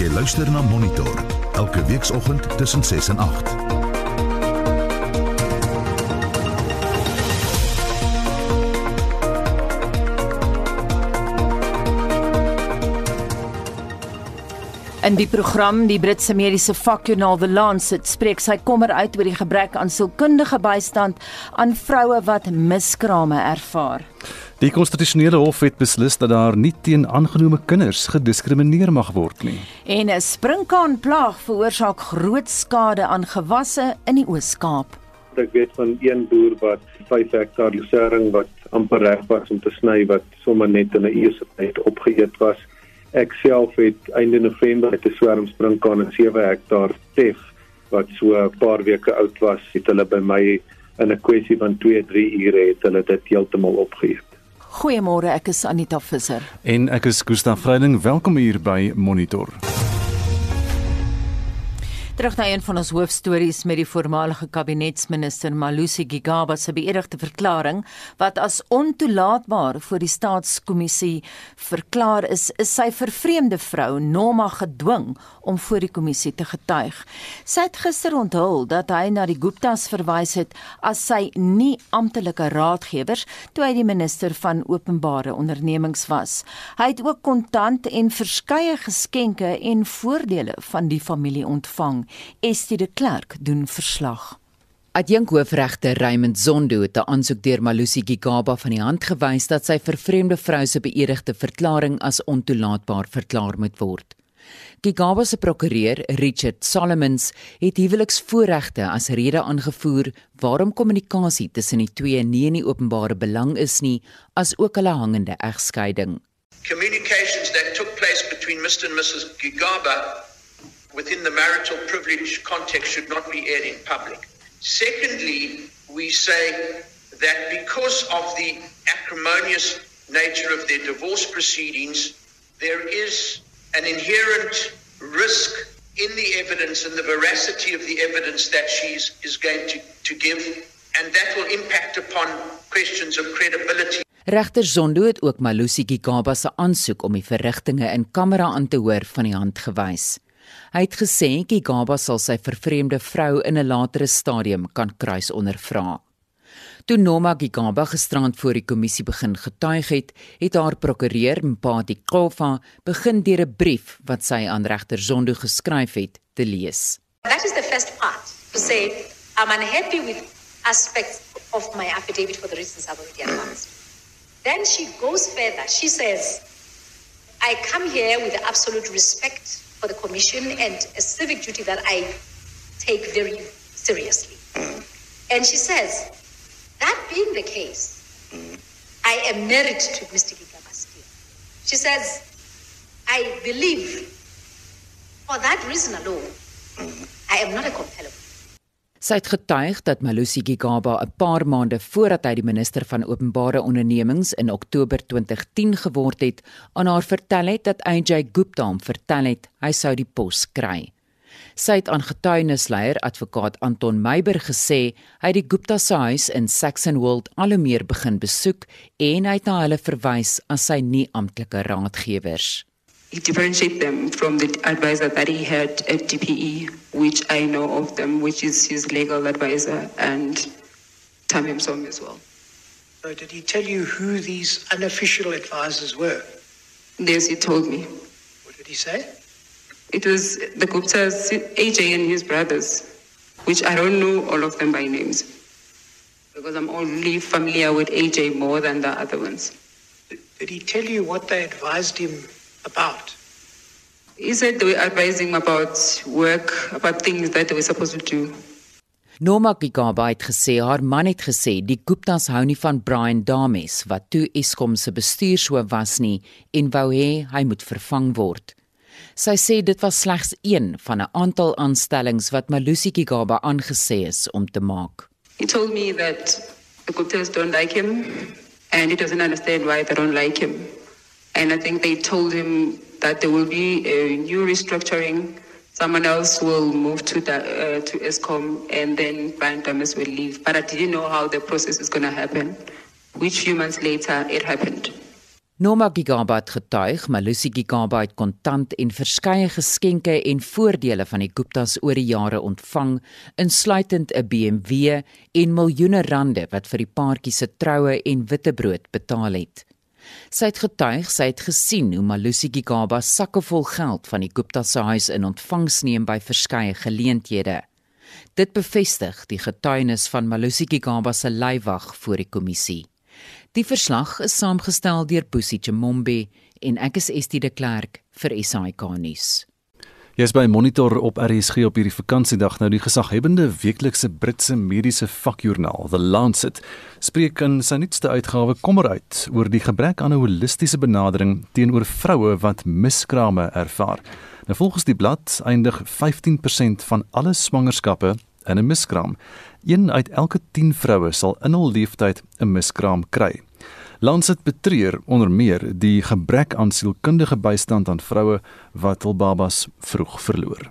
Jy luister na Monitor elke weekoggend tussen 6 en 8. In die program die Britse mediese vakjoernaal The Lancet spreek sy kommer uit oor die gebrek aan sielkundige bystand aan vroue wat miskrame ervaar. Die konstitusionele hof het beslis dat daar nie teen aangenome kinders gediskrimineer mag word nie. En 'n sprinkaanplaag veroorsaak groot skade aan gewasse in die Oos-Kaap. Ek weet van een boer wat 5 hektaar lucering wat amper reg was om te sny wat sommer net in 'n uur se tyd opgeëet was. Ek self het einde November het 'n swerm sprinkaan in 7 hektaar tef wat so 'n paar weke oud was. Het hulle by my in 'n kwessie van 2-3 ure het hulle dit heeltemal opgeëet. Goeiemôre, ek is Anita Visser. En ek is Gustaf Vreiding, welkom hier by Monitor. Terug na een van ons hoofstories met die voormalige kabinetsminister Malusi Gigaba se beëdigde verklaring wat as ontoelaatbaar voor die staatskommissie verklaar is, is sy vervreemde vrou Noma gedwing om voor die kommissie te getuig. Sy het gister onthul dat hy na die Guptas verwys het as sy nie amptelike raadgewers toe hy die minister van openbare ondernemings was. Hy het ook kontant en verskeie geskenke en voordele van die familie ontvang. Estie de Klerk doen verslag. Adjunkhoofregter Raymond Zondo het 'n aansoek deur Malusi Gigaba van die hand gewys dat sy vervreemde vrou se beëdigde verklaring as ontoelaatbaar verklaar moet word. Gigaba se prokureur, Richard Solomons, het huweliksvoorregte as rede aangevoer waarom kommunikasie tussen die twee nie in die openbare belang is nie, as ook hulle hangende egskeiding. Communications that took place between Mr and Mrs Gigaba within the marital privilege context should not be aired in public. Secondly, we say that because of the acrimonious nature of their divorce proceedings, there is an inherent risk in the evidence and the veracity of the evidence that she is, going to, to give, and that will impact upon questions of credibility. Regter Zondo het ook Malusi Gigaba se aansoek om die verrigtinge in kamera aan te hoor van die hand gewys. Hy het gesê Gigaba sal sy vervreemde vrou in 'n latere stadium kan kruis ondervra. Toe Noma Gigaba gisterand voor die kommissie begin getuig het, het haar prokureur Mpati Kofa begin deur 'n brief wat sy aan regter Zondo geskryf het te lees. That is the first part to say I'm unhappy with aspects of my affidavit for the reasons I've already advanced. Then she goes further. She says, I come here with absolute respect for the commission and a civic duty that I take very seriously. And she says, that being the case, mm. I am married to Mr. Gigabasti. She says, I believe for that reason alone, mm. I am not a compellable. Sy het getuig dat Malusi Gigaba 'n paar maande voordat hy die minister van openbare ondernemings in Oktober 2010 geword het, aan haar vertel het dat AJ Gupta hom vertel het hy sou die pos kry. Sy het aan getuienisleier advokaat Anton Meiber gesê hy het die Gupta se huis in Saxonwold al hoe meer begin besoek en hy het na hulle verwys as sy nie amptelike raadgewers. he differentiate them from the advisor that he had at DPE, which I know of them, which is his legal advisor and Tamim Som as well. So did he tell you who these unofficial advisors were? Yes, he told me. What did he say? It was the Guptas, AJ and his brothers, which I don't know all of them by names. Because I'm only familiar with AJ more than the other ones. Did he tell you what they advised him about? He said they were advising him about work, about things that they were supposed to do. Noma Gigaba het gesê haar man het gesê die Guptas hou nie van Brian Dames wat toe Eskom se bestuurshoof was nie en wou hê hy moet vervang word. Sy sê dit was slegs een van 'n aantal aanstellings wat Malusi Gigaba aangesê is om te maak. He told me that the Guptas don't like him and he doesn't understand why they don't like him. And I think they told him that there will be a new restructuring. Someone else will move to the, uh, to ESCOM, and then Brian Thomas will leave. But I didn't know how the process is going to happen. Which few months later it happened. Noma Gigaba het getuig, Malusi Gigaba het kontant en verskeie geskenke en voordele van die Guptas oor die jare ontvang, insluitend 'n BMW en miljoene rande wat vir die paartjie se troue en witbrood betaal het. Sy het getuig sy het gesien hoe Malusi Gigaba sakke vol geld van die Gupta se huis in ontvangs neem by verskeie geleenthede. Dit bevestig die getuienis van Malusi Gigaba se leiwag voor die kommissie. Die verslag is saamgestel deur Boesie Chimombe en ek is Estie de Klerk vir SAK nuus. Jy's by Monitor op RSG op hierdie vakansiedag nou die gesaghebende weeklikse Britse mediese vakjoernaal The Lancet spreek in sy nuutste uitgawe kommer uit oor die gebrek aan 'n holistiese benadering teenoor vroue wat miskrame ervaar. Nou volgens die blad eindig 15% van alle swangerskappe in 'n miskraam. Een uit elke 10 vroue sal in hul lewenstyd 'n miskraam kry. Lancet betreur onder meer die gebrek aan sielkundige bystand aan vroue wat hul babas vroeg verloor.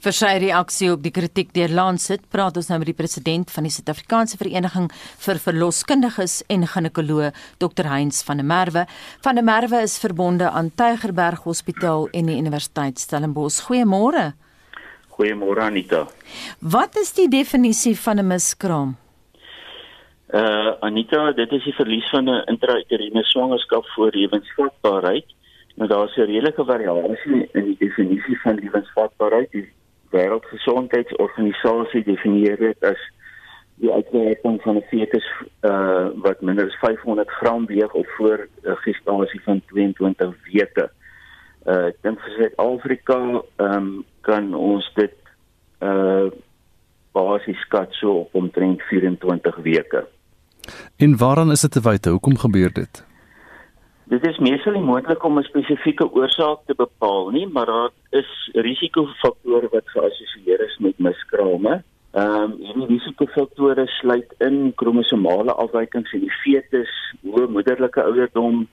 Vir sy reaksie op die kritiek deur Lancet, praat ons nou met die president van die Suid-Afrikaanse Vereniging vir Verloskundiges en Ginekoloë, Dr. Heinz van der Merwe. Van der Merwe is verbonde aan Tygerberg Hospitaal en die Universiteit Stellenbosch. Goeiemôre. Goeiemôre Anita. Wat is die definisie van 'n miskraam? Uh Anita, dit is die verlies van 'n intrauteriene swangerskap voor lewensvatbaarheid. Nou daar's 'n redelike variasie in die definisie van lewensvatbaarheid. Die Wêreldgesondheidsorganisasie definieer dit as die uitwerking van 'n fetus uh wat minder as 500 gram weeg of voor 'n gestasie van 22 weke. Uh ek dink vir Suid-Afrika ehm um, kan ons dit uh basies skat so op omtrent 24 weke. En waaraan is dit te wyte? Hoekom gebeur dit? Dit is meestal nie moontlik om 'n spesifieke oorsaak te bepaal nie, maar daar is risikofaktore wat geassosieer is met miskrame. Ehm um, hierdie risikofaktore sluit in kromosomale afwykings in die fetus, hoë moederlike ouderdom,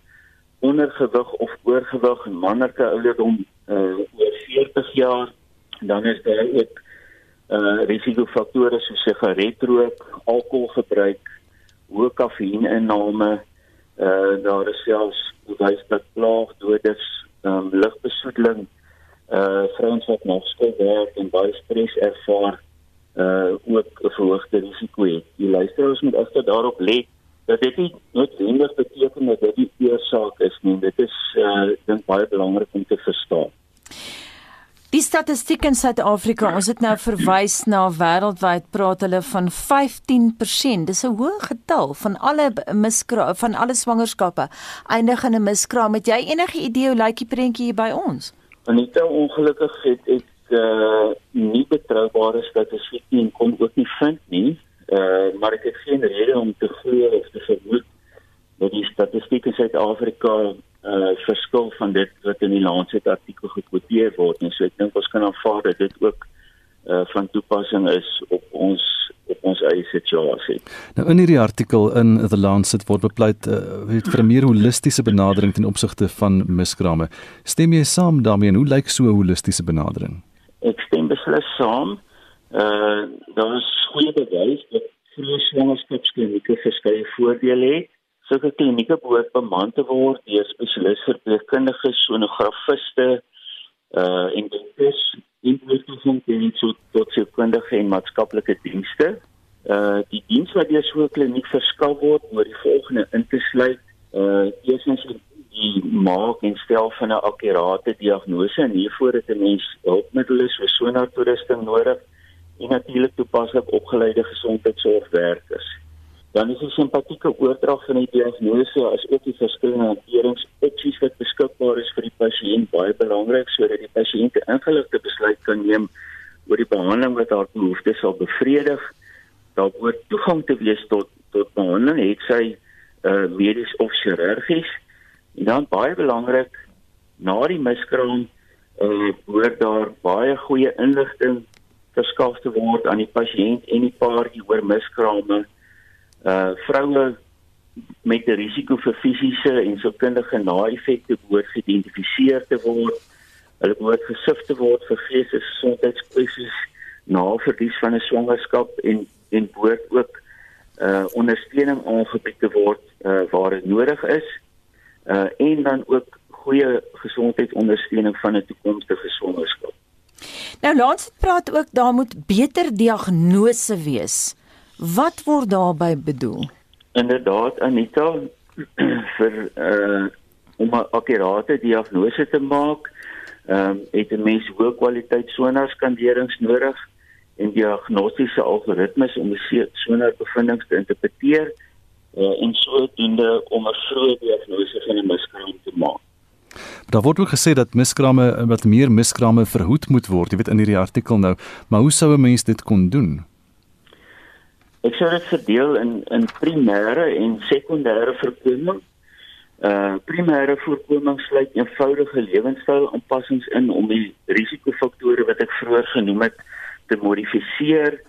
ondergewig of oorgewig en manlike ouderdom uh oor 40 jaar. Dan is daar ook uh risikofaktore soos sigaretrook, alkoholgebruik, hoë kafeïninname, uh daar is selfs bewys dat plaagdoders, um, lugbesoedeling, uh vrouens wat nog skool werk en baie stres ervaar, uh ook 'n verhoogde risiko het. Die luisteraars moet egter daarop let dat dit nie noodwendig beteken dat dit die oorsaak is nie. Dit is uh dink baie belangrik om te verstaan. Die statistiek in Suid-Afrika, ons het nou verwys na wêreldwyd praat hulle van 15%. Dis 'n hoë getal van alle miskraam van alle swangerskappe eindig in 'n miskraam. Het jy enige idee hoe lyk die prentjie hier by ons? Anita, ongelukkig het ek uh nie betroubare statistiek nie en kon ook nie vind nie. Uh maar ek het geen rede om te glo of te vermoed dat die statistiek in Suid-Afrika uh verskil van dit wat in die Lancet artikel gekwoteer word en so ek dink ons kan aanvaar dat dit ook uh van toepassing is op ons op ons eie situasie. Nou in hierdie artikel in The Lancet word bepleit uh, vir 'n meer holistiese benadering ten opsigte van miskrame. Stem jy saam daarmee en hoe lyk so 'n holistiese benadering? Ek stem beslis saam. Uh daar is goeie bewys dat vroeë swangerskapsklinieke verskeie voordele het sulke klinieke behoort beman te word deur spesialiste verpleegkundiges, sonografiste, uh en dokters in werking teen so tot sekundige en maatskaplike dienste. Uh die diens wat deur so 'n kliniek verskaf word, moet die volgende in te sluit. Uh eerstens die maak en stel van 'n akkurate diagnose en hiervoor het 'n mens hulpmiddels soos sonartoerusting nodig en natuurlik toepaslik opgeleide gesondheidsorgwerkers dan is die simpatieke oordrag van die diagnose as ook die verskillende hanteringsopsies wat beskikbaar is vir die pasiënt baie belangrik sodat die pasiënt 'n ingeligte besluit kan neem oor die behandeling wat haar behoeftes sal bevredig. Daar moet toegang te wees tot tot behandeling, het sy uh, medies of chirurgies. En dan baie belangrik na die miskraam uh, word daar baie goeie inligting verskaf te word aan die pasiënt en die paartjie oor miskrame uh vroue met 'n risiko vir fisiese en sielkundige na-effekte behoort geïdentifiseer te word. Hulle behoort gesif te word vir geestesgesondheidskwessies na verlies van 'n swangerskap en en behoort ook uh ondersteuning aangebied te word uh waar dit nodig is. uh en dan ook goeie gesondheidsondersteuning van 'n toekomstige swangerskap. Nou laat ons praat ook daar moet beter diagnose wees. Wat word daarby bedoel? Inderdaad Anita vir uh om 'n akkurate diagnose te maak, ehm um, het 'n mens hoë kwaliteit sonarskanderings nodig en diagnostiese algoritmes om die sonarbevindings te interpreteer uh, en sodoende om 'n vroeë diagnose van 'n miskraam te maak. Daar word ook gesê dat miskrame wat meer miskrame verhoed moet word, jy weet in hierdie artikel nou, maar hoe sou 'n mens dit kon doen? Ek sou dit verdeel in in primêre en sekondêre voorkoming. Uh primêre voorkoming sluit eenvoudige lewenstyl-aanpassings in om die risikofaktore wat ek vroeër genoem het te modifiseer.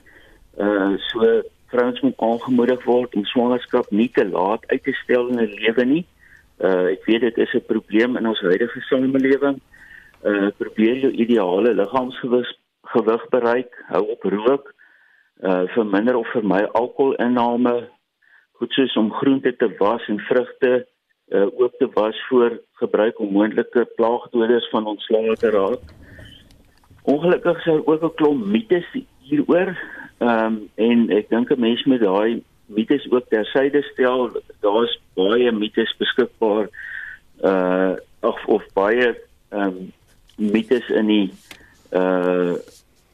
Uh so vrouens moet aangemoedig word om swangerskap nie te laat uit te stel in 'n lewe nie. Uh ek weet dit is 'n probleem in ons huidige samelewing. Uh probeer jou ideale liggaamsgewig gewig bereik, hou op rook, uh verminder of vermy alkoholinname, goed soos om groente te was en vrugte uh oop te was voor gebruik om moontlike plaagdoders van ontslae te raak. Ongelukkig is daar ook 'n klomp mites hieroor. Ehm um, en ek dink 'n mens moet daai mites ook tersyde stel. Daar's baie mites beskikbaar uh of of baie ehm um, mites in die uh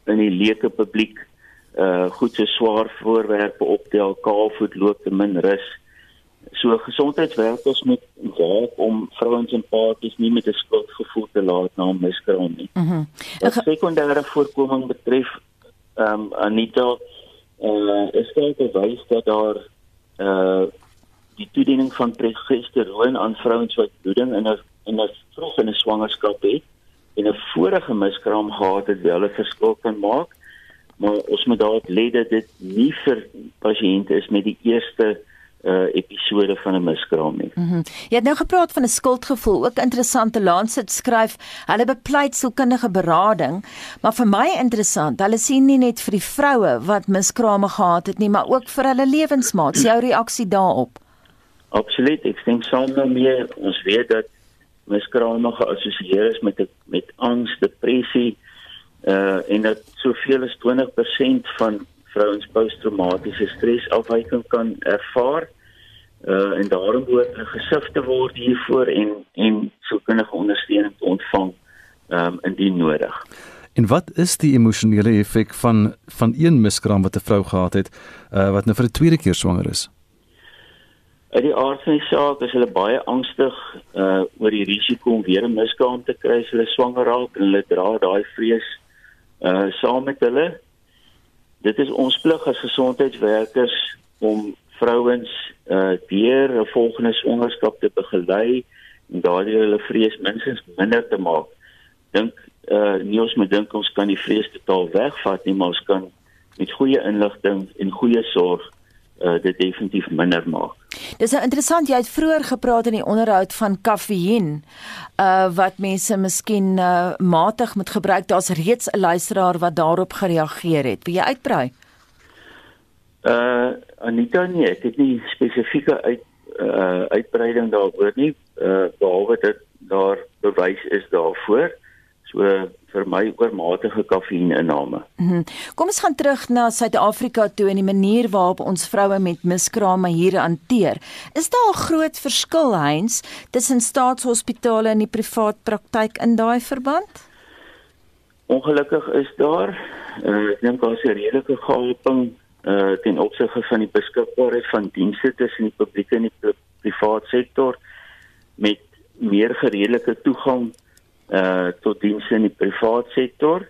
in die leuke publiek uh goed so swaar voorwerpe optel, kaalvoet loop te min rus. So gesondheidswerkers moet werk om vrouens en paartjies nie met 'n skuldgevoel te laat na miskraam nie. Mhm. Mm Wat sekondêre voorkoming betref, ehm um, Anita, uh is dit bewys dat daar uh die toediening van progesteroon aan vrouens wat bloeding in 'n in 'n vroeg in 'n swangerskap het en 'n vorige miskraam gehad het, wel 'n verskil kan maak. Maar ons moet daar let dat dit nie vir pasiënte is met die eerste uh episode van 'n miskraam nie. Mm jy het nou gepraat van 'n skuldgevoel. Ook interessante Lancet skryf, hulle bepleit sielkundige berading, maar vir my interessant, hulle sien nie net vir die vroue wat miskrame gehad het nie, maar ook vir hulle lewensmaats. Jou reaksie daarop? Absoluut. Ek dink saam daarmee ons weet dat miskrame geassosieer is met met angs, depressie uh en dat soveel as 20% van vrouens posttraumatiese stresafwyking kan ervaar. Uh en daarom moet 'n gesig te word hiervoor en en sielkundige ondersteuning te ontvang um indien nodig. En wat is die emosionele effek van van een miskraam wat 'n vrou gehad het uh wat nou vir 'n tweede keer swanger is? Uit die aard van die saak is hulle baie angstig uh oor die risiko om weer 'n miskraam te kry as hulle swanger raak en hulle dra daai vrees uh saam met hulle dit is ons plig as gesondheidswerkers om vrouens uh deur 'n volgende swangerskap te begelei en daardie hulle vrees minstens minder te maak. Dink uh nie ons moet dink ons kan die vrees totaal wegvat nie, maar ons kan met goeie inligting en goeie sorg uh dit definitief minder maak. Dis nou interessant jy het vroeër gepraat in die onderhoud van kafeïen uh wat mense miskien uh matig moet gebruik. Daar's reeds 'n luisteraar wat daarop gereageer het. Wil jy uitbrei? Uh Anita nee, ek het nie spesifieke uit uh uitbreiding daaroor nie. Uh behalwe dit daar bewys is daarvoor. So vir my oormatige kafeïninname. Mm -hmm. Kom ons gaan terug na Suid-Afrika toe en die manier waarop ons vroue met miskrame hier hanteer. Is daar 'n groot verskil Heinz tussen staatshospitale en die privaat praktyk in daai verband? Ongelukkig is daar uh, ek dink daar's 'n redelike gaping uh, ten opsigte van die beskikbaarheid van dienste tussen die publieke en die privaat sektor met meer geredelike toegang uh tot dienste in die privaat sektor.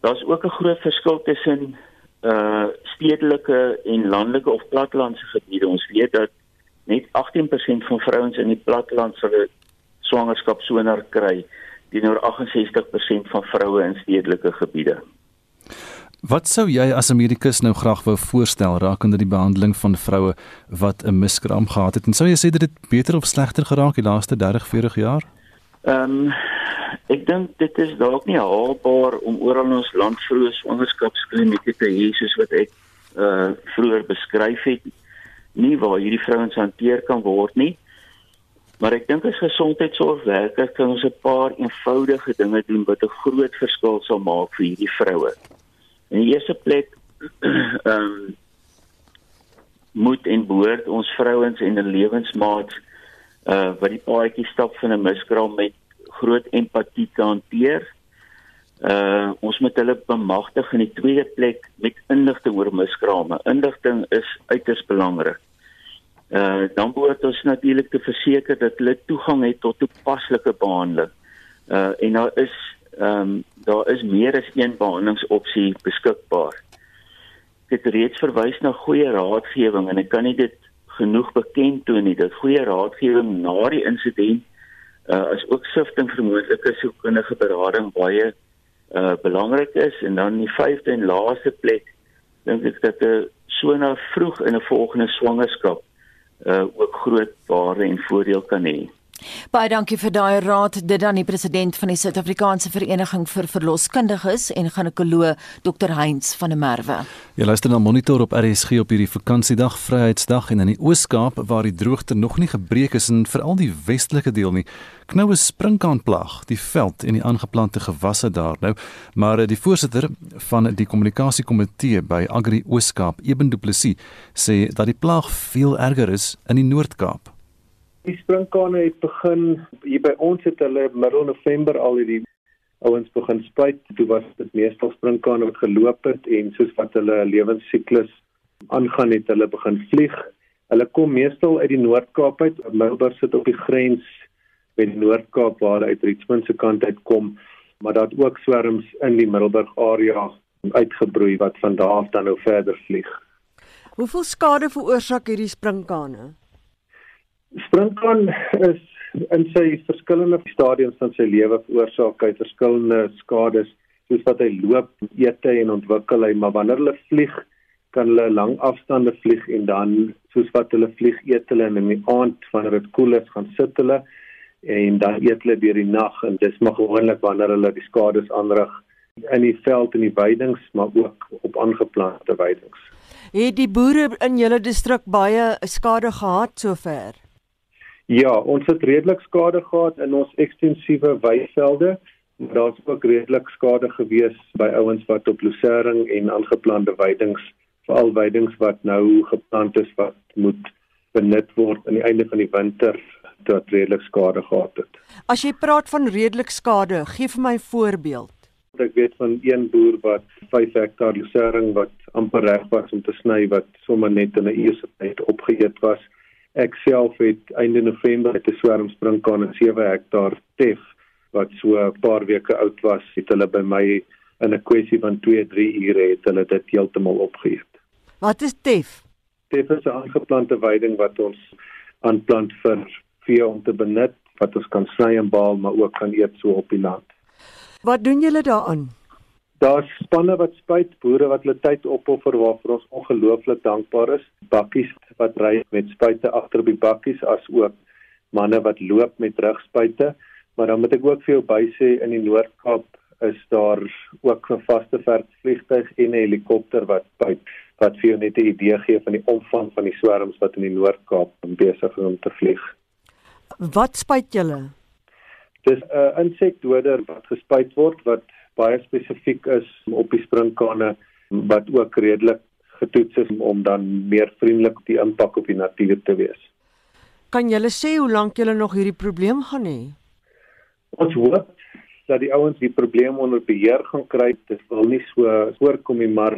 Daar's ook 'n groot verskil tussen uh stedelike en landelike of plattelandse gebiede. Ons weet dat net 18% van vrouens in die platteland sal swangerskap soner kry teenoor 68% van vroue in stedelike gebiede. Wat sou jy as Amerikus nou graag wou voorstel rakende die behandeling van vroue wat 'n miskraam gehad het? En sou jy sê dit het beter of slegter geraak die laaste 30, 40 jaar? Ehm um, ek dink dit is dalk nie haalbaar om oral in ons land vroeë swangerskapsklinieke te hê soos wat ek uh vroeër beskryf het nie waar hierdie vrouens hanteer kan word nie. Maar ek dink as gesondheidsorgwerker kan ons 'n paar eenvoudige dinge doen wat 'n groot verskil sal maak vir hierdie vroue. In die eerste plek ehm um, moet en behoort ons vrouens en 'n lewensmaat uh wat die paadjie stap van 'n miskraam met groot empatie te hanteer. Uh ons moet hulle bemagtig in die tweede plek met inligting oor miskrame. Inligting is uiters belangrik. Uh dan moet ons natuurlik te verseker dat hulle toegang het tot toepaslike behandeling. Uh en daar is ehm um, daar is meer as een behandelingsopsie beskikbaar. Ek het reeds verwys na goeie raadgewing en ek kan nie dit genoeg bekend toon nie dat goeie raadgewing na die insident. Uh as ook sifting vir moontlike sielkundige berading baie uh belangrik is. En dan die vyfde en laaste plek dink ek dat 'n uh, so na vroeg in 'n volgende swangerskap uh ook groot waarde en voordeel kan hê. Baie dankie vir daai raad. Dit dan die president van die Suid-Afrikaanse Vereniging vir Verloskundiges en ginekoloog Dr Heinz van der Merwe. Jy luister na Monitor op RSG op hierdie vakansiedag, Vryheidsdag en in die Oos-Kaap waar die droogte nog nie gebreek is en veral die westelike deel nie. Knou 'n sprinkaanplaag die veld en die aangeplante gewasse daar nou, maar eh, die voorsitter van die kommunikasiekomitee by Agri Oos-Kaap, Eben Du Plessis, sê dat die plaag veel erger is in die Noord-Kaap. Die sprinkane het begin hier by ons het hulle middel November al hierdie ouens begin spuit. Toe was dit meestal sprinkane wat geloop het en soos wat hulle lewensiklus aangaan het hulle begin vlieg. Hulle kom meestal uit die Noord-Kaap uit. Middelburg sit op die grens met die Noord-Kaap waar uit Richmond se kant uit kom, maar daar het ook swerms in die Middelburg area uitgebroei wat van daar af dan nou verder vlieg. Hoeveel skade veroorsaak hierdie sprinkane? Sprinkaan is in sy verskillende stadiums van sy lewe veroorsaak hy verskillende skades soos wat hy loop, eet en ontwikkel hy, maar wanneer hulle vlieg, kan hulle lang afstande vlieg en dan soos wat hulle vlieg, eet hulle in die aand wanneer dit koel is, gaan sit hulle en dan eet hulle deur die nag en dis maar gewoonlik wanneer hulle die skades aanrig in die veld en die weidings, maar ook op aangeplante weidings. Het die boere in julle distrik baie skade gehad sover? Ja, ons het redelik skade gehad in ons ekstensiewe weivelde. Daar's ook redelik skade gewees by ouens wat op losering en aangeplande weidings, veral weidings wat nou geplant is wat moet benut word aan die einde van die winter tot redelik skade gehad het. As jy praat van redelik skade, gee vir my 'n voorbeeld. Ek weet van een boer wat 5 hektaar losering wat amper reg was om te sny wat sommer net in 'n uur se tyd opgeëet was Ek self het einde November met 'n swerm sprinkaan in 7 hektaar tef wat so 'n paar weke oud was, het hulle by my in 'n kwessie van 2-3 ure het hulle dit heeltemal opgeëet. Wat is tef? Tef is 'n aangeplante weiding wat ons aanplant vir vee om te benut, wat ons kan sny en baal, maar ook kan eet so op die land. Wat doen julle daaraan? Daar's spanne wat spuit, boere wat hulle tyd opoffer waarvoor ons ongelooflik dankbaar is. Bakkies wat ry met spuite agter op die bakkies as ook manne wat loop met rugspuite. Maar dan moet ek ook vir jou bysê in die Noord-Kaap is daar ook 'n vaste vliegtuig en 'n helikopter wat spuit wat vir jou net 'n idee gee van die omvang van die swerms wat in die Noord-Kaap besig is om te vlieg. Wat spuit julle? Dis 'n insekdoder wat gespuit word wat baie spesifiek is op die sprinkane wat ook redelik getoets is om dan meer vriendelik op die impak op die natuur te wees. Kan julle sê hoe lank julle nog hierdie probleem gaan hê? Ons hoop dat die ouens die probleem onder beheer gaan kry. Dit wil nie so voorkom nie, maar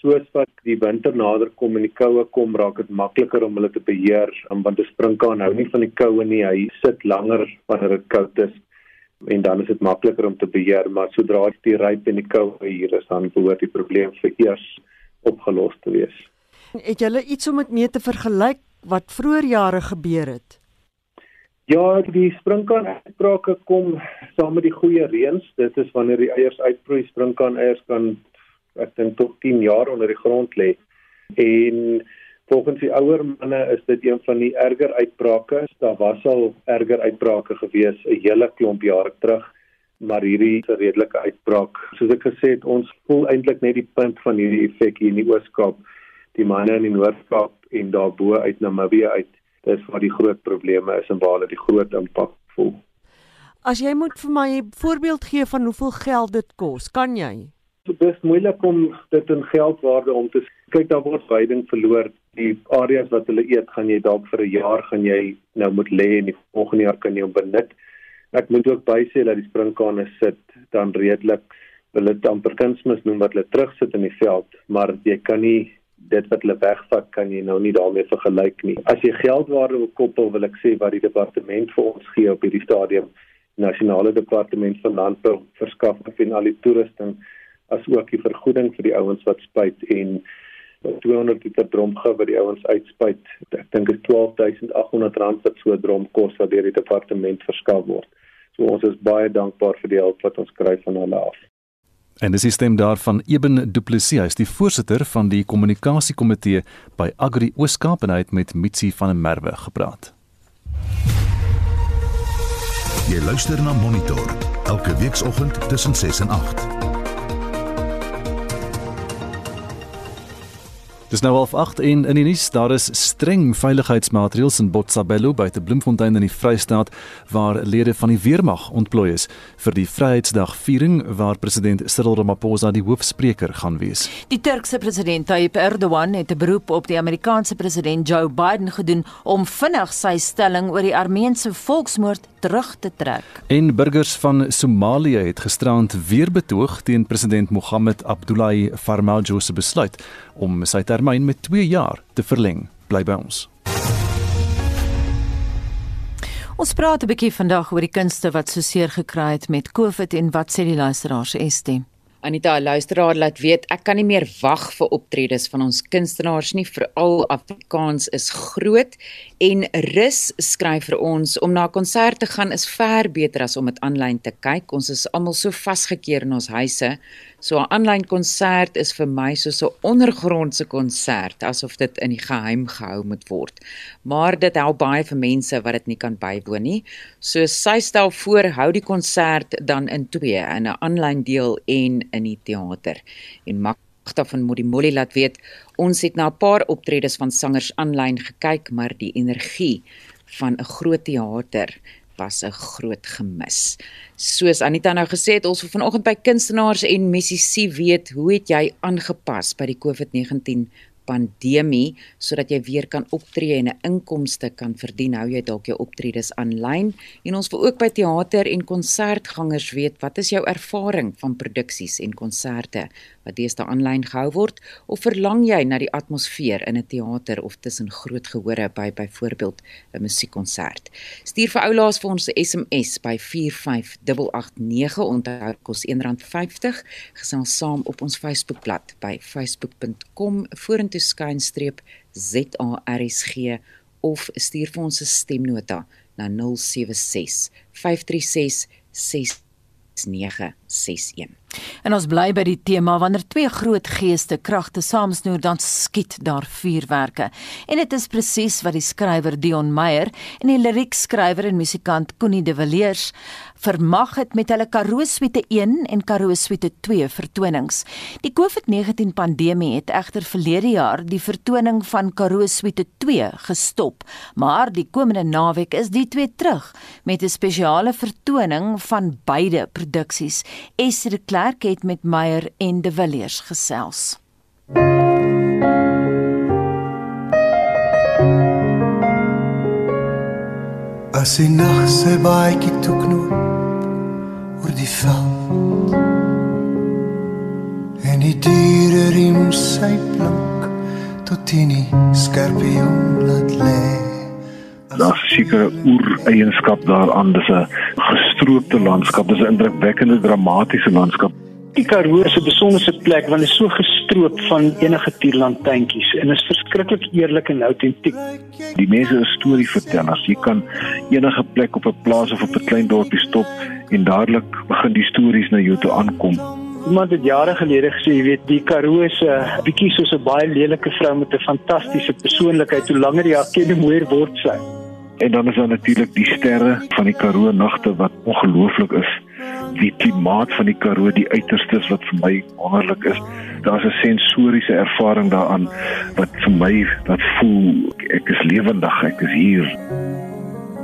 soos wat die winter nader kom en die koue kom, raak dit makliker om hulle te beheer, want 'n sprinkaan hou nie van die koue nie. Hy sit langer wanneer dit koud is en dan is dit makliker om te beheer maar sodra die ryp en die koue hier is dan behoort die probleem vir eers opgelos te wees. Het julle iets om dit mee te vergelyk wat vroeër jare gebeur het? Ja, die sprinkaan uitbrake kom saam met die goeie reëns. Dit is wanneer die eiers uitbroei, sprinkaan eiers kan ek dink tot 10 jaar onder die grond lê. En Volgens die ouer manne is dit een van die erger uitbrake. Daar was al erger uitbrake gewees 'n hele klomp jare terug, maar hierdie is 'n redelike uitbraak. Soos ek gesê het, ons voel eintlik net die punt van hierdie effek hier in die Oos-Kaap. Die manne in die Noord-Kaap en daarbo uit Namibië uit. dis waar die groot probleme is en waar hulle die groot impak voel. As jy moet vir my 'n voorbeeld gee van hoeveel geld dit kos, kan jy? Dit is moeilik om dit in geldwaarde om te kyk daar word veiding verloor. Die areas wat hulle eet, gaan jy dalk vir 'n jaar gaan jy nou moet lê en die volgende jaar kan jy hom benut. Ek moet ook bysê dat die sprinkane sit dan redelik dit amper kunsmis noem wat hulle terugsit in die veld, maar jy kan nie dit wat hulle wegvat kan jy nou nie daarmee vergelyk nie. As jy geldwaarde wil koppel, wil ek sê wat die departement vir ons gee op hierdie stadium, nasionale departement van landbou verskaf en al die toerusting as ook die vergoeding vir die ouens wat spuit en 200 liter dromge wat die ouens uitspuit. Ek dink is 12800 rand wat so 'n drom kos wat deur die departement verskaf word. So ons is baie dankbaar vir die hulp wat ons kry van hulle af. En dis die stem daarvan Eben Du Plessis, hy is die voorsitter van die kommunikasiekomitee by Agri Ooskaap en hy het met Mitsi van der Merwe gepraat. Jy luister na Monitor elke weekoggend tussen 6 en 8. Dis nou half 8 en in die nuus daar is streng veiligheidsmaatreëls in Botshabelo buite Bloemfontein in die Vrystaat waar lede van die weermag ontplooi is vir die Vryheidsdag viering waar president Cyril Ramaphosa die hoofspreker gaan wees. Die Turkse president Tayyip Erdogan het 'n beroep op die Amerikaanse president Joe Biden gedoen om vinnig sy stelling oor die Armeense volksmoord terug te trek. En burgers van Somalië het gisterand weer betoog teen president Mohamed Abdullahi Farmajo se besluit om sy termyn met 2 jaar te verleng. Bly by ons. Ons praat 'n bietjie vandag oor die kunste wat so seer gekry het met COVID en wat sê die luisteraars ST. Anita, luisteraar laat weet ek kan nie meer wag vir optredes van ons kunstenaars nie, veral Afrikaans is groot en Rus skryf vir ons om na 'n konsert te gaan is ver beter as om dit aanlyn te kyk. Ons is almal so vasgekeer in ons huise. So 'n aanlyn konsert is vir my soos 'n ondergrondse konsert, asof dit in die geheim gehou moet word. Maar dit help baie vir mense wat dit nie kan bywoon nie. So sy stel voor hou die konsert dan in twee, in 'n aanlyn deel en in die teater. En Magda van Modimolle laat weet, ons het na 'n paar optredes van sangers aanlyn gekyk, maar die energie van 'n groot teater was 'n groot gemis. Soos Anita nou gesê het, ons wil vanoggend by kunstenaars en musisië weet, hoe het jy aangepas by die COVID-19 pandemie sodat jy weer kan optree en 'n inkomste kan verdien. Hou jy dalk jou optredes aanlyn? En ons wil ook by teater en konsertgangers weet, wat is jou ervaring van produksies en konserte wat deesdae aanlyn gehou word of verlang jy na die atmosfeer in 'n teater of tussen groot gehore by byvoorbeeld 'n musiekkonsert? Stuur vir oulaas vir ons 'n SMS by 45889 onthou kos R1.50 gesels saam op ons Facebookblad by facebook.com vorentoe skynstreep ZARSG of stuur vir ons 'n stemnota na 076 536 6961. En ons bly by die tema wanneer twee groot geeste kragte saamsnoer dan skiet daar vuurwerke. En dit is presies wat die skrywer Dion Meyer en die liriekskrywer en musikant Connie de Villiers vermag het met hulle Karoo Suite 1 en Karoo Suite 2 vertonings. Die COVID-19 pandemie het egter verlede jaar die vertoning van Karoo Suite 2 gestop, maar die komende naweek is die twee terug met 'n spesiale vertoning van beide produksies. Esther de Klerk het met Meyer en de Villiers gesels. As die nag sy baadjie toe knoop die veld En die diere riem sy plink tot in die skorpioen laat lê Daar's seker oer-eienskap daaraan, dis 'n gestroopte landskap, dis 'n indrukwekkende dramatiese landskap. Die Karoo is 'n besondere plek want dit is so gestroop van enige tierlandtuintjies en is verskriklik eerlik en autentiek. Die mense is storievertellers. Jy kan enige plek op 'n plaas of op 'n klein dorpie stop en dadelik begin die stories na jou toe aankom. Iemand het jare gelede gesê, jy weet, die Karoo is 'n uh, bietjie soos 'n baie lelike vrou met 'n fantastiese persoonlikheid. Hoe langer jy haar ken, hoe mooier word sy. En dan is daar natuurlik die sterre van die Karoo nagte wat ongelooflik is. die klimaat van die Karoo die uiterstes wat vir my wonderlik is. Daar's 'n sensoriese ervaring daaraan wat vir my wat voel ek is lewendig, ek is hier.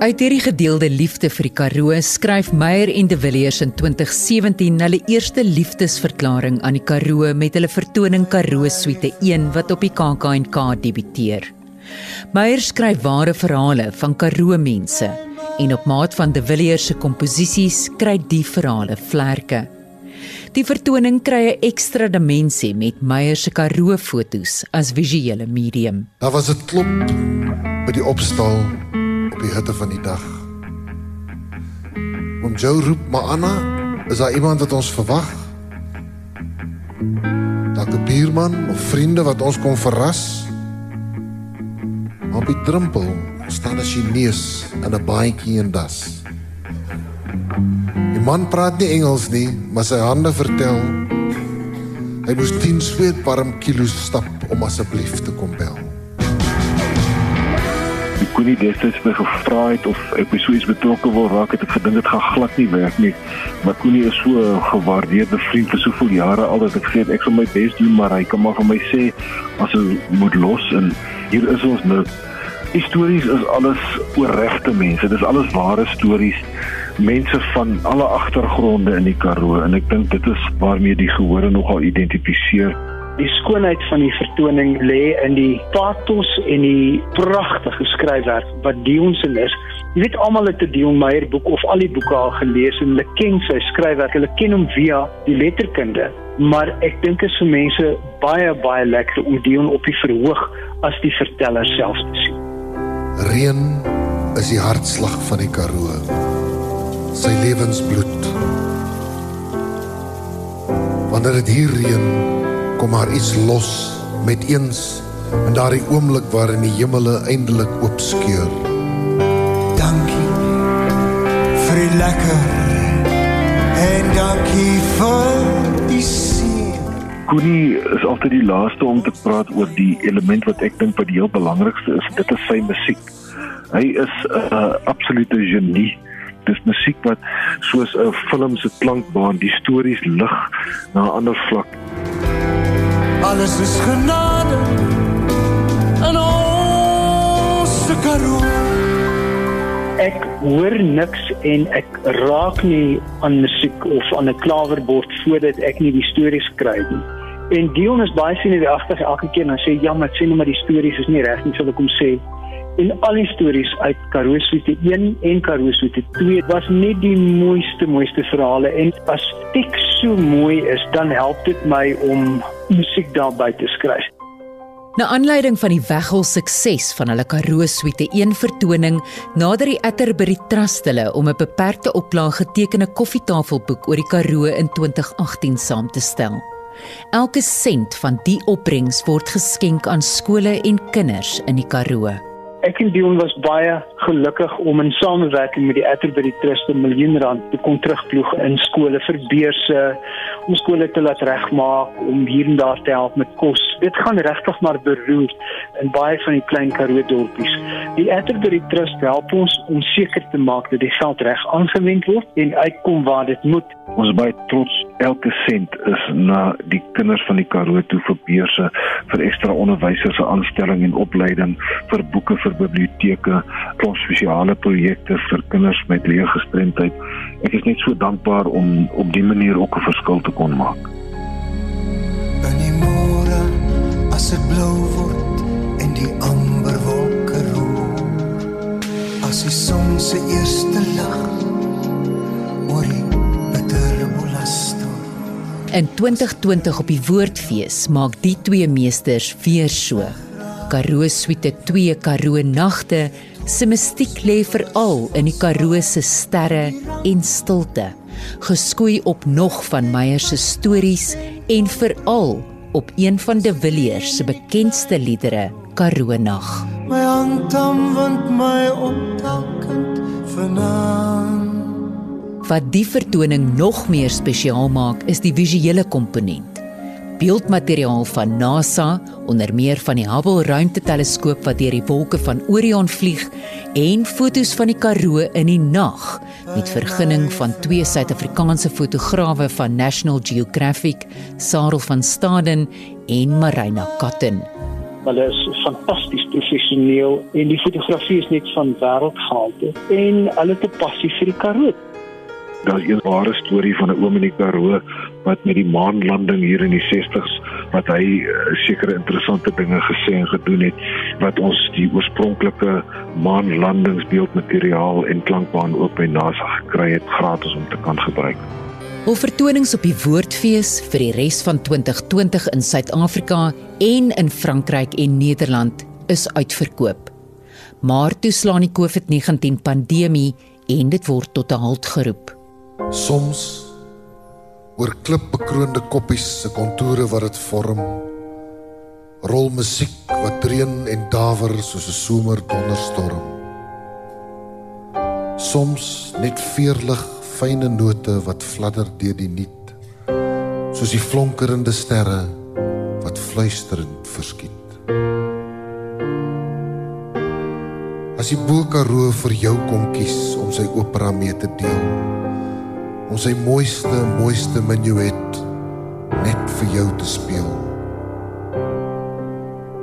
Uit hierdie gedeelde liefde vir die Karoo skryf Meyer en De Villiers in 2017 hulle eerste liefdesverklaring aan die Karoo met hulle vertoning Karoo Suite 1 wat op die KAK&K debuteer. Meyer skryf ware verhale van Karoo mense en op maat van De Villiers se komposisies kry die verhale vlerke. Die vertoning kry 'n ekstra dimensie met Meyer se Karoo fotos as visuele medium. Daar was 'n klomp by die opstal op die hitte van die dag. Om Joe roep, "Maar Anna, is daar iemand wat ons verwag?" Dalk 'n buurman of vriende wat ons kom verras. Op die drempel staan 'n Chinees in 'n baadjie en das. Die man praat nie Engels nie, maar sy hande vertel hy moes 10 sweetwarm kilos stap om asseblief te kom bel kon nie destyds my gevra het of ek by so iets betrokke wil raak het ek gedink dit gaan glad nie werk nie maar Koenie is so 'n gewaardeerde vriend vir soveel jare al dat ek sê ek sal my bes doen maar hy kan maar vir my sê as ons moet los en hier is ons nou Histories is alles oor regte mense. Dis alles ware stories. Mense van alle agtergronde in die Karoo en ek dink dit is waarmee die gehore nogal identifiseer. Die skoonheid van die vertoning lê in die pathos en die pragtige skryfwerk wat Dion se is. Jy weet almal het 'n Dion Meyer boek of al die boeke al gelees en hulle ken sy skryfwerk. Hulle ken hom via die letterkunde, maar ek dink dit is vir mense baie baie lekker om Dion op die verhoog as die verteller self te sien. Reën is die hartslag van die Karoo. Sy lewensbloed. Wanneer dit hier reën, kom maar iets los met eens in daardie oomblik waarin die hemele eindelik oopskeur. Dankie vir die lekker en dankie vir die seën. Koenie is altyd die laaste om te praat oor die element wat ek dink wat die heel belangrikste is. Dit is sy musiek. Hy is 'n uh, absolute genie. Dis musiek wat soos 'n film se klankbaan die stories lig na 'n ander vlak alles is genade. En ons se karoo. Ek hoor niks en ek raak nie aan musiek of aan 'n klawerbord voordat ek nie die stories kry nie. En Dion is baie sien die agter elke keer en hy sê ja maar sê net maar die stories is nie reg nie sal ek hom sê en al die stories uit Karoo Suite 1 en Karoo Suite 2 was net die mooiste mooiste verhale en as teks so mooi is dan help dit my om musiek daarby te skryf. Na aanleiding van die weggel sukses van hulle Karoo Suite 1 vertoning, nader die Atterbury Trust hulle om 'n beperkte oplaag getekende koffietafelboek oor die Karoo in 2018 saam te stel. Elke sent van die opbrengs word geskenk aan skole en kinders in die Karoo. Ek en Dion was baie gelukkig om in samewerking met die Atterbury Trust 'n miljoen rand te kon terugploeg in skole vir beurse, om skole te laat regmaak, om hier en daar te help met kos. Dit gaan regtig maar beroer in baie van die klein Karoo dorpies. Die Atterbury Trust help ons om seker te maak dat die geld reg aangewend word en uitkom waar dit moet. Ons is baie trots elke sent is na die kinders van die Karoo toe vir beurse, vir ekstra onderwysers se aanstelling en opleiding, vir boeke vir biblioteke, klop spesiale projekte vir kinders met leergestremdheid. Ek is net so dankbaar om op die manier ook 'n verskil te kon maak. In die môre as dit blou word en die amber wolke roer. As die son se eerste lig oor die. In 2020 op die Woordfees maak die twee meesters weer so. Karoo Suite 2 Karoo Nagte se mistiek lê veral in die Karoo se sterre en stilte, geskoei op nog van Meyer se stories en veral op een van De Villiers se bekendste liedere, Karoo Nag. My aantam want my optelkend vanaand. Wat die vertoning nog meer spesiaal maak, is die visuele komponent. beeldmateriaal van NASA, onder meer van die Hubble ruimteteleskoop wat deur die wolke van Orion vlieg en fotos van die Karoo in die nag met vergunning van twee Suid-Afrikaanse fotograwe van National Geographic, Sarel van Staden en Marina Katten. Hulle is fantasties professioneel en die fotografie is net van wêreldgehalte en hulle het 'n passie vir die Karoo. Daar's 'n ware storie van 'n oom in die Karoo wat met die maanlanding hier in die 60s wat hy uh, sekere interessante dinge gesê en gedoen het wat ons die oorspronklike maanlandingsbeeldmateriaal en klankbaan ook by NASA gekry het gratis om te kan gebruik. Hul vertonings op die Woordfees vir die res van 2020 in Suid-Afrika en in Frankryk en Nederland is uitverkoop. Maar toe slaan die COVID-19 pandemie en dit word tot 'n halt geroep. Soms oor klipbekroonde koppies se kontoure wat dit vorm, rol musiek wat dreun en dawer soos 'n somerdonderstorm. Soms net veerlig fyne note wat fladder deur die nuut, soos die flonkerende sterre wat fluisterend verskiet. As die Bokaroo vir jou kom kies om sy opera mee te deel, om sy mooiste mooiste minuet net vir jou te speel.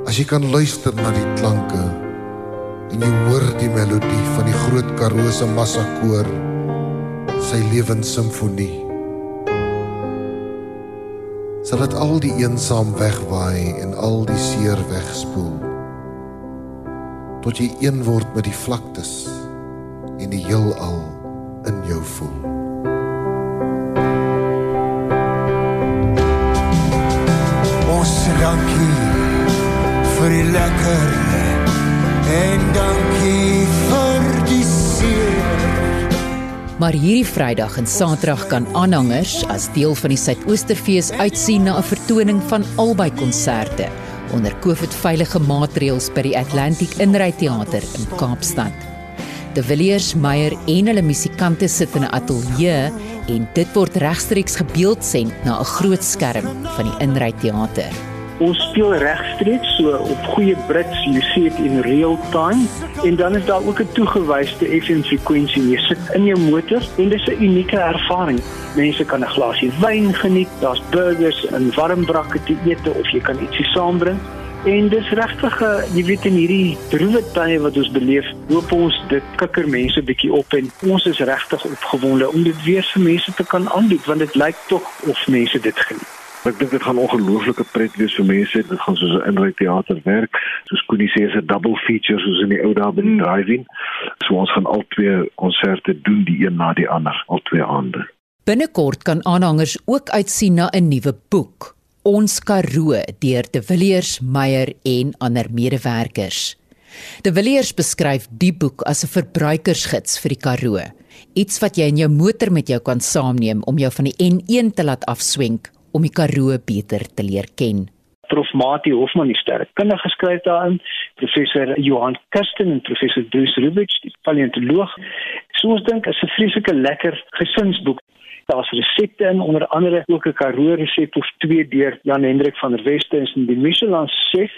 As jy kan luister na die klanke en jy hoor die melodie van die groot Karoo se massakoor, sy lewenssimfonie. Sal dit al die eensaam wegwaai en al die seer wegspoel. Tot jy een word met die vlaktes en die heelal in jou voel. Maar hierdie Vrydag en Saterdag kan aanhangers as deel van die Suidoosterfees uitsien na 'n vertoning van albei konserte onder COVID-veilige maatreëls by die Atlantic Inryteater in Kaapstad. De Villiers Meyer en hulle musikante sit in 'n ateljee en dit word regstreeks gebeeldsend na 'n groot skerm van die Inryteater. Ons speel regstreeks so op goeie Brits, you see it in real time en dan is daar ook 'n toegewyde FM frekwensie. Jy sit in jou motor en dis 'n unieke ervaring. Mense kan 'n glasie wyn geniet, daar's burgers en warm brakke te eet of jy kan ietsie saambring. En dis regtig 'n jy weet in hierdie droewe tye wat ons beleef, hoop ons dit kikker mense bietjie op en ons is regtig opgewonde om dit weer vir mense te kan aanbied want dit lyk tog of mense dit geniet. Ek dink dit gaan ongelooflike pret wees vir mense. Dit gaan soos 'n inry teater werk. Soos Koenie sê, is 'n double feature soos in die ou dae by die drive-in. So ons gaan al twee konserte doen, die een na die ander, al twee aande. Binnekort kan aanhangers ook uitsien na 'n nuwe boek, Ons Karoo deur De Villiers, Meyer en ander medewerkers. De Villiers beskryf die boek as 'n verbruikersgids vir die Karoo, iets wat jy in jou motor met jou kan saamneem om jou van die N1 te laat afswenk om die Karoo beter te leer ken. Prof Mati Hofman die sterkkundige geskryf daarin, professor Johan Kirsten en professor Bruce Rubich, die paleontoloog. So ons dink is 'n vreeslike lekker gesinsboek. Daar's resepte in, onder andere ook 'n Karoo resep of twee deur Jan Hendrik van der Westhuizen en die Michelin chef.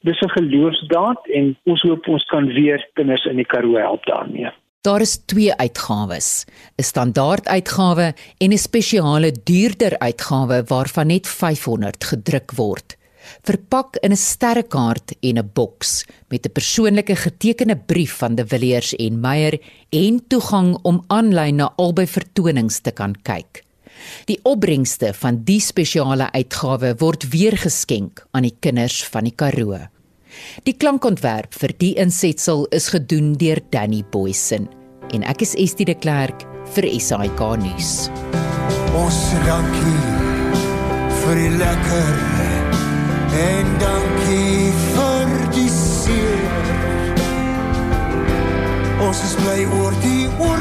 Dis 'n geloofsdaad en ons hoop ons kan weer kinders in die Karoo help daarmee. Daar is twee uitgawes, 'n standaard uitgawe en 'n spesiale duurder uitgawe waarvan net 500 gedruk word. Verpak in 'n sterrekaart en 'n boks met 'n persoonlike getekende brief van De Villiers en Meyer en toegang om aanlyn na albei vertonings te kan kyk. Die opbrengste van die spesiale uitgawe word weer geskenk aan die kinders van die Karoo. Die klankontwerp vir die insetsel is gedoen deur Danny Boysen en ek is Estie de Klerk vir SAK nuus. Ons dankie vir die lekker en dankie vir die seer. Ons is bly oor die oorvloed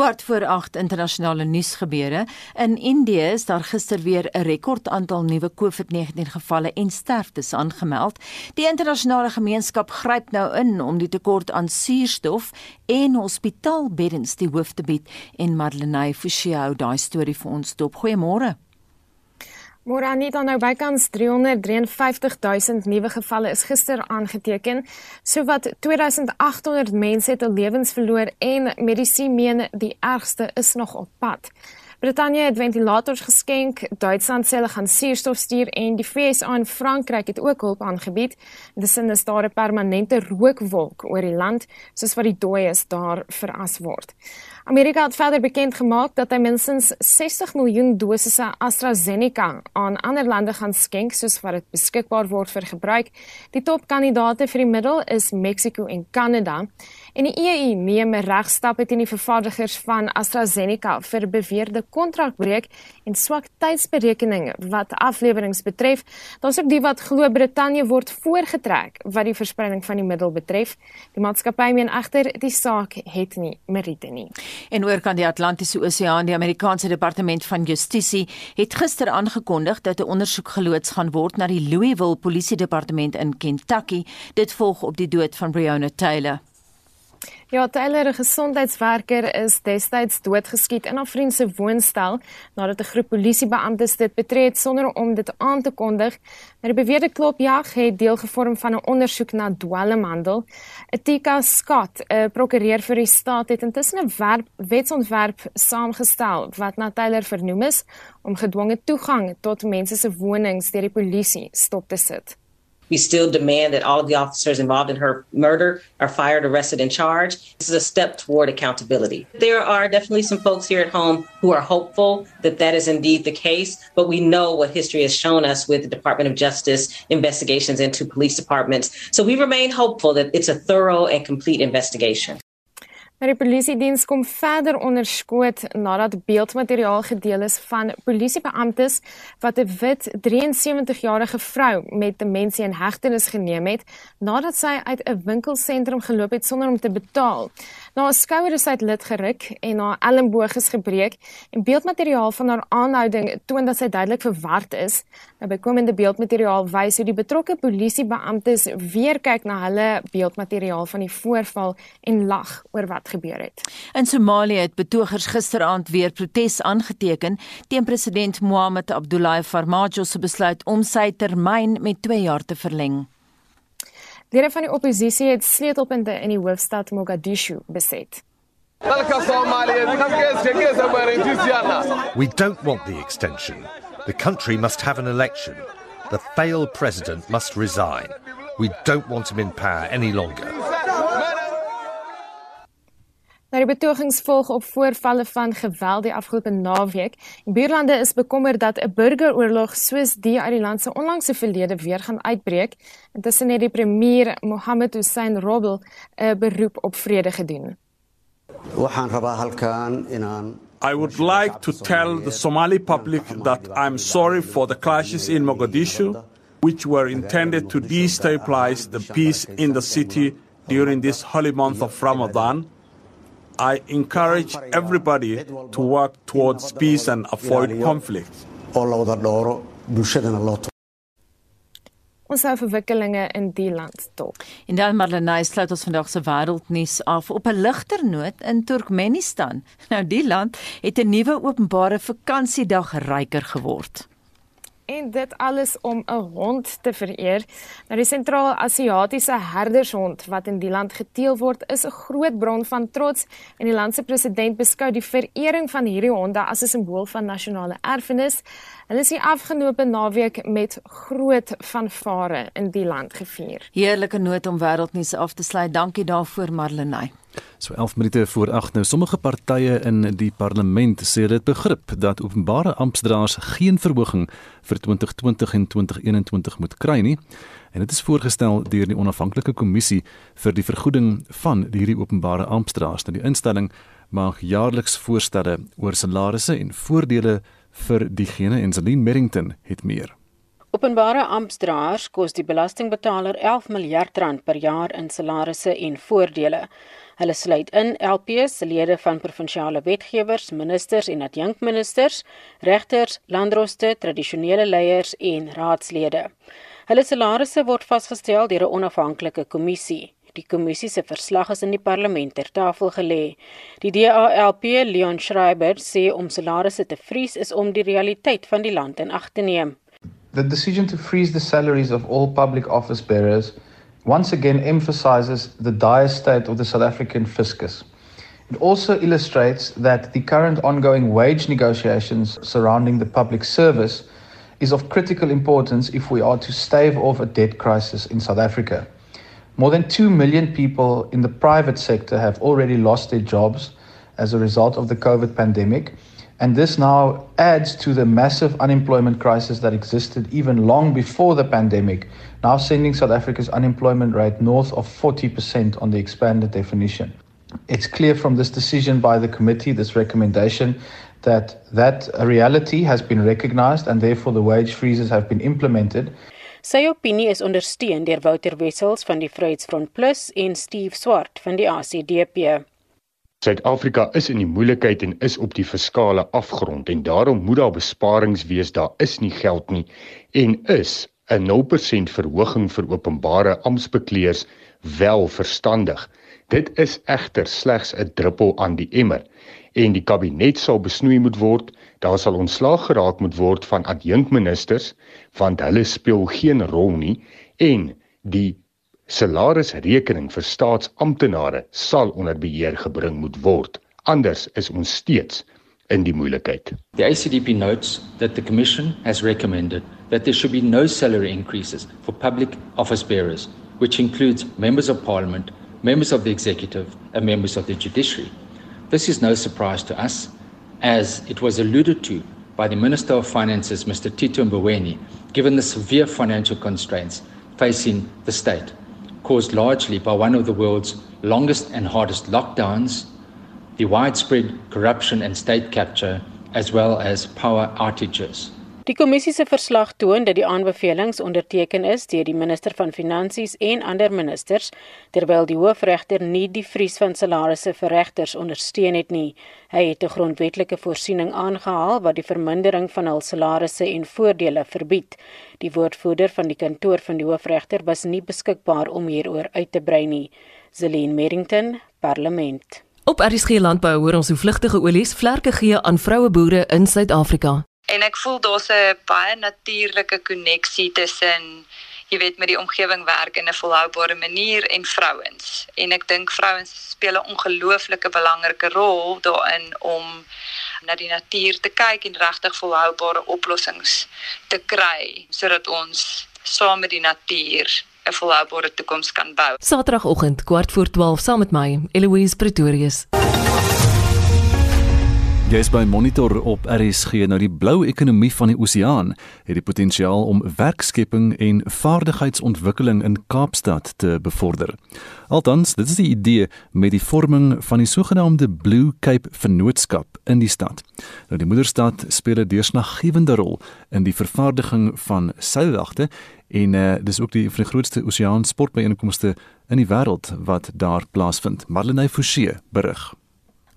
Kwart voor 8 internasionale nuusgebeure. In Indië is daar gister weer 'n rekordaantal nuwe COVID-19 gevalle en sterftes aangemeld. Die internasionale gemeenskap gryp nou in om die tekort aan suurstof en hospitaalbeddens die hoof te bied en Madeleine Forsie hou daai storie vir ons dop. Goeiemôre. Môre aan net nou bykans 353 000 nuwe gevalle is gister aangeteken. Sowat 2800 mense het hul lewens verloor en mediese meen die ergste is nog op pad. Brittanje het ventilators geskenk, Duitsland sê hulle gaan suurstof stuur en die VSA en Frankryk het ook hulp aangebied. Dis in 'n stare permanente rookwolk oor die land, soos wat die dooies daar veras word. Amerika het verder bekend gemaak dat hy minstens 60 miljoen dosisse AstraZeneca aan ander lande gaan skenk soos wat dit beskikbaar word vir gebruik. Die topkandidaate vir die middel is Mexiko en Kanada. En die EU neem regstappe teen die vervaardigers van AstraZeneca vir beweerde kontrakbreuk en swak tydsberekening wat afleweringe betref. Daar's ook die wat glo Brittanje word voorgetrek wat die verspreiding van die middel betref. Die maatskappy meen egter die saak het nie meriete nie. En oor kan die Atlantiese Oseaan, die Amerikaanse Departement van Justisie het gister aangekondig dat 'n ondersoek geloods gaan word na die Louisville Polisie Departement in Kentucky. Dit volg op die dood van Breonna Taylor. Ja, Taylor, 'n gesondheidswerker, is destyds doodgeskiet in haar vriend se woonstel nadat 'n groep polisiebeamptes dit betree het sonder om dit aan te kondig. Maar die beweerde klopjag het deel gevorm van 'n ondersoek na dwelmhandel. Etika Scott, 'n prokureur vir die staat, het intussen 'n wetsontwerp saamgestel wat na Taylor vernoem is om gedwonge toegang tot mense se wonings deur die polisie stop te sit. We still demand that all of the officers involved in her murder are fired, arrested, and charged. This is a step toward accountability. There are definitely some folks here at home who are hopeful that that is indeed the case, but we know what history has shown us with the Department of Justice investigations into police departments. So we remain hopeful that it's a thorough and complete investigation. Die polisiediens kom verder onderskoot nadat beeldmateriaal gedeel is van polisiebeamptes wat 'n wit 73-jarige vrou met demensie in hegtenis geneem het nadat sy uit 'n winkelsentrum geloop het sonder om te betaal. Na 'n skouer is sy lid geruk en haar elmboog is gebreek en beeldmateriaal van haar aanhouding toon dat sy duidelik verward is. Nou bykomende beeldmateriaal wys hoe die betrokke polisiebeamptes weer kyk na hulle beeldmateriaal van die voorval en lag oor wat gebeur het. In Somalië het betogers gisteraand weer protes aangeteken teen president Mohamed Abdullahi Farmajo se besluit om sy termyn met 2 jaar te verleng. Lede van die oppositie het sleutelpunte in die hoofstad Mogadishu beset. We don't want the extension. The country must have an election. The failed president must resign. We don't want him in power any longer. Nou die betogings volg op voorvalle van geweld die afgelope naweek. Die buurlande is bekommerd dat 'n burgeroorlog soos die uit die land se onlangse verlede weer gaan uitbreek. Intussen het die premier Mohammed Hussein Roble 'n beroep op vrede gedoen. I would like to tell the Somali public that I'm sorry for the clashes in Mogadishu which were intended to destabilize the peace in the city during this holy month of Ramadan. I encourage everybody to work towards peace and avoid conflict. Ons hou verwikkelinge in die land dop. En dan Marlenae sluit ons vandag se wêreldnuus af op 'n ligter noot in Turkmenistan. Nou die land het 'n nuwe openbare vakansiedag ryker geword en dit alles om 'n hond te vereer. Nou die sentraal-Asiatiese herdershond wat in die land geteel word, is 'n groot bron van trots en die land se president beskou die verering van hierdie honde as 'n simbool van nasionale erfenis. Hulle is die afgelope naweek met groot fanfare in die land gevier. Heerlike noot om wêreldnuus af te sluit. Dankie daarvoor Marlenae. So 11 minute voor 8 nou sommige partye in die parlement sê dit begrip dat openbare amptdraers geen verhoging vir 2020 en 2021 moet kry nie en dit is voorgestel deur die onafhanklike kommissie vir die vergoeding van hierdie openbare amptdraers. Nou die instelling maak jaarliks voorstelle oor salarisse en voordele vir diegene en Celine Merrington het meer. Openbare amptdraers kos die belastingbetaler 11 miljard rand per jaar in salarisse en voordele. Hulle sluit in LPS, lede van provinsiale wetgewers, ministers en adjunkministers, regters, landdroste, tradisionele leiers en raadslede. Hulle salarisse word vasgestel deur 'n onafhanklike kommissie. Die kommissie se verslag is in die parlement ter tafel gelê. Die DALP Leon Schreiber sê om salarisse te vries is om die realiteit van die land in ag te neem. The decision to freeze the salaries of all public office bearers once again emphasizes the dire state of the South African fiscus. It also illustrates that the current ongoing wage negotiations surrounding the public service is of critical importance if we are to stave off a debt crisis in South Africa. More than 2 million people in the private sector have already lost their jobs as a result of the COVID pandemic. And this now adds to the massive unemployment crisis that existed even long before the pandemic, now sending South Africa's unemployment rate north of 40% on the expanded definition. It's clear from this decision by the committee, this recommendation, that that reality has been recognized and therefore the wage freezes have been implemented. Sy opinie is ondersteun deur Wouter Wessels van die Vryheidsfront Plus en Steve Swart van die ACDP. Suid-Afrika is in die moeilikheid en is op die fiskale afgrond en daarom moet daar besparings wees. Daar is nie geld nie en is 'n 0% verhoging vir openbare amptbekleers wel verstandig. Dit is egter slegs 'n druppel aan die emmer en die kabinet sal besnoei moet word. Daar sal ontslaag geraak moet word van adjunkministers want hulle speel geen rol nie en die salarisrekening vir staatsamptenare sal onder beheer gebring moet word. Anders is ons steeds in die moeilikheid. The ACDP notes that the commission has recommended that there should be no salary increases for public office bearers, which includes members of parliament, members of the executive, and members of the judiciary. This is no surprise to us as it was alluded to by the Minister of Finances Mr Tito Mboweni given the severe financial constraints facing the state caused largely by one of the world's longest and hardest lockdowns, the widespread corruption and state capture, as well as power outages. Die kommissie se verslag toon dat die aanbevelings onderteken is deur die minister van finansies en ander ministers terwyl die hoofregter nie die vries van salarisse vir regters ondersteun het nie. Hy het 'n grondwetlike voorsiening aangehaal wat die vermindering van hul salarisse en voordele verbied. Die woordvoerder van die kantoor van die hoofregter was nie beskikbaar om hieroor uit te brei nie. Zelene Merrington, Parlement. Op RSG Landbou hoor ons hoe vlugtige olies vlerke gee aan vroue boere in Suid-Afrika en ek voel daar's 'n baie natuurlike koneksie tussen jy weet met die omgewing werk in 'n volhoubare manier en vrouens en ek dink vrouens speel 'n ongelooflike belangrike rol daarin om na die natuur te kyk en regtig volhoubare oplossings te kry sodat ons saam met die natuur 'n volhoubare toekoms kan bou. Saterdagoggend kwart voor 12 saam met my Eloise Pretorius. Jy's by Monitor op RSG. Nou die blou ekonomie van die oseaan het die potensiaal om werkskepping en vaardigheidsontwikkeling in Kaapstad te bevorder. Althans, dit is die idee met die vorming van die sogenaamde Blue Cape Vennootskap in die stad. Nou die moederstad speel 'n deurslaggewende rol in die vervaardiging van seilwagte en uh, dis ook die van die grootste oseaan sportbyeenkomste in die wêreld wat daar plaasvind. Marlene Forsie berig.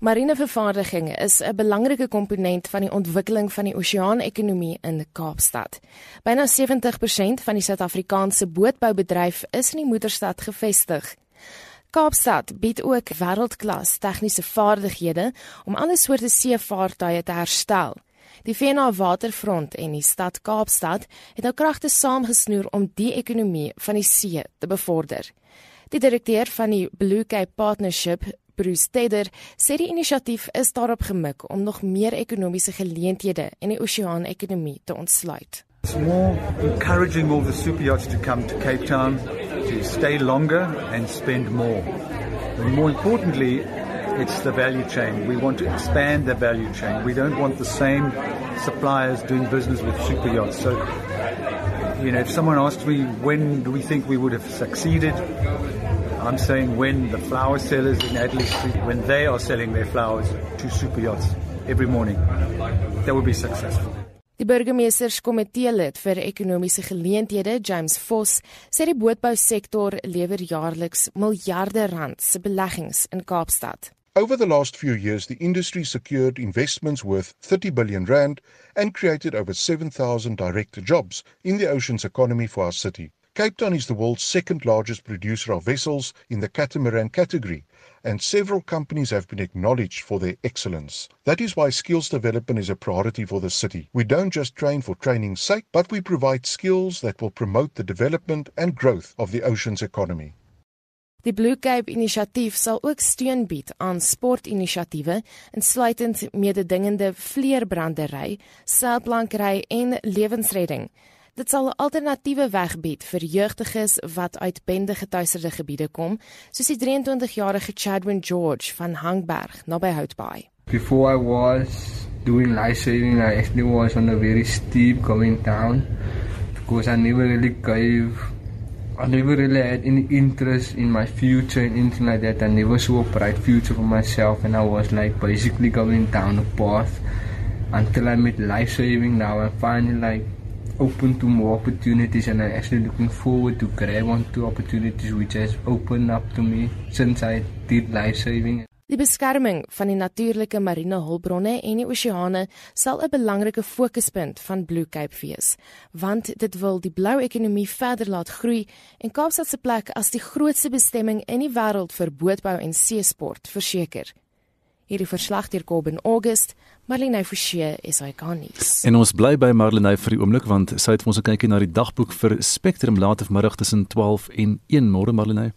Marinevervaardiging is 'n belangrike komponent van die ontwikkeling van die oseaanekonomie in Kaapstad. Byna 70% van die Suid-Afrikaanse bootboubedryf is in die moederstad gevestig. Kaapstad bied ook wêreldklas tegniese vaardighede om alle soorte seevaartuie te herstel. Die VNA Waterfront en die stad Kaapstad het nou kragte saamgesnoer om die ekonomie van die see te bevorder. Die direkteur van die Blue Cape Partnership, Bruce Tedder sê die inisiatief is daarop gemik om nog meer ekonomiese geleenthede in die oseaan-ekonomie te ontsluit. It's more encouraging all the super yachts to come to Cape Town to stay longer and spend more. And more importantly, it's the value chain. We want to expand the value chain. We don't want the same suppliers doing business with super yachts. So, you know, if someone asked me when do we think we would have succeeded, I'm saying when the flower sellers in Adelaide Street, when they are selling their flowers to super yachts every morning, that would be successful. Die burgemeesterskomitee lid vir ekonomiese geleenthede, James Vos, sê die bootbousektor lewer jaarliks miljarde rand se beleggings in Kaapstad. Over the last few years, the industry secured investments worth 30 billion rand and created over 7,000 direct jobs in the ocean's economy for our city. Cape Town is the world's second largest producer of vessels in the catamaran category, and several companies have been acknowledged for their excellence. That is why skills development is a priority for the city. We don't just train for training's sake, but we provide skills that will promote the development and growth of the ocean's economy. Die Blue Cape inisiatief sal ook steun bied aan sportinisiatiewe insluitend mededingende vleerbrandery, selplankery en lewensredding. Dit sal 'n alternatiewe weg bied vir jeugdiges wat uit bende getuiserde gebiede kom, soos die 23-jarige Chadwin George van Hangberg naby Houtbaai. Before I was doing life saving, I actually was on a very steep going down because I never really gave I never really had any interest in my future and anything like that. I never saw a bright future for myself and I was like basically going down a path until I met life saving now I'm finally like open to more opportunities and I'm actually looking forward to grab onto opportunities which has opened up to me since I did life saving. Die beskerming van die natuurlike marine hulpbronne en die oseane sal 'n belangrike fokuspunt van Blue Cape wees, want dit wil die blou ekonomie verder laat groei en Kaapstad se plek as die grootste bestemming in die wêreld vir bootbou en seesport verseker. Hierdie verslag deur Kobben August, Marlene Forsie is hy kan nie. En ons bly by Marlene vir die oomblik want sy het ons gekyk na die dagboek vir Spectrum later vanmiddag tussen 12 en 1 môre Marlene.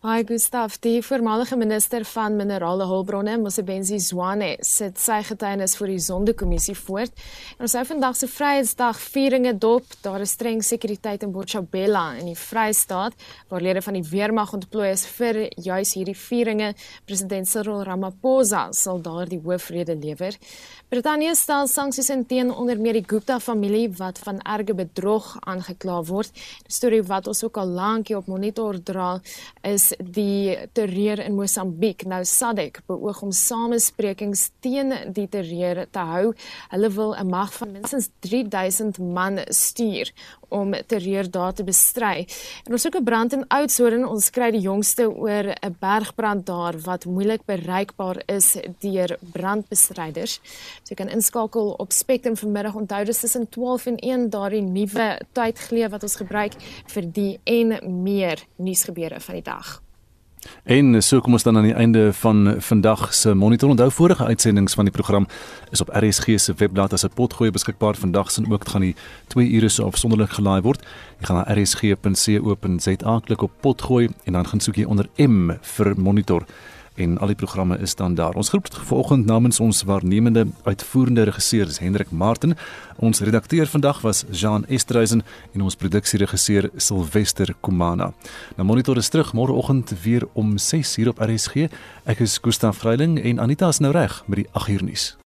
Hi Gustaf, die voormalige minister van minerale hulpbronne, Mosebenzi Zwane, sit sy getuienis voor die Sondekommissie voort. En ons hou vandag se Vryheidsdag vieringe dop. Daar is streng sekuriteit in Botshabela in die Vrystaat waar lede van die weermag ontplooi is vir juis hierdie vieringe. President Cyril Ramaphosa sal daar die hoofrede lewer. Brittanje stel sanksies in teen onder meer die Gupta familie wat van erge bedrog aangekla word. Die storie wat ons ook al lank hier op monitor dra is die terreur in Mosambiek. Nou SADC beoog om samesprekings teen die terreur te hou. Hulle wil 'n mag van minstens 3000 man stuur om terreur daar te bestry. En ons soek 'n brand in Oudtshoorn. Ons kry die jongste oor 'n bergbrand daar wat moeilik bereikbaar is deur brandbestryders. So jy kan inskakel op Spectrum vanmiddag. Onthou dis tussen 12 en 1 daardie nuwe tydglee wat ons gebruik vir die en meer nuusgebeure van die dag. En so kom ons dan aan die einde van vandag se monitor. Onthou vorige uitsendings van die program is op RSG se webblad as 'n potgooi beskikbaar. Vandag sien ook gaan die 2 ure so afsonderlik gelaai word. Jy gaan na rsg.co.za klik op potgooi en dan gaan soek jy onder M vir monitor en al die programme is dan daar. Ons groet vanoggend namens ons waarnemende uitvoerende regisseur is Hendrik Martin. Ons redakteur vandag was Jean Estreisen en ons produksieregisseur Silwester Kumana. Nou monitor is terug môreoggend weer om 6:00 op RSG. Ek is Gustaf Vreiling en Anita is nou reg met die 8uur nuus.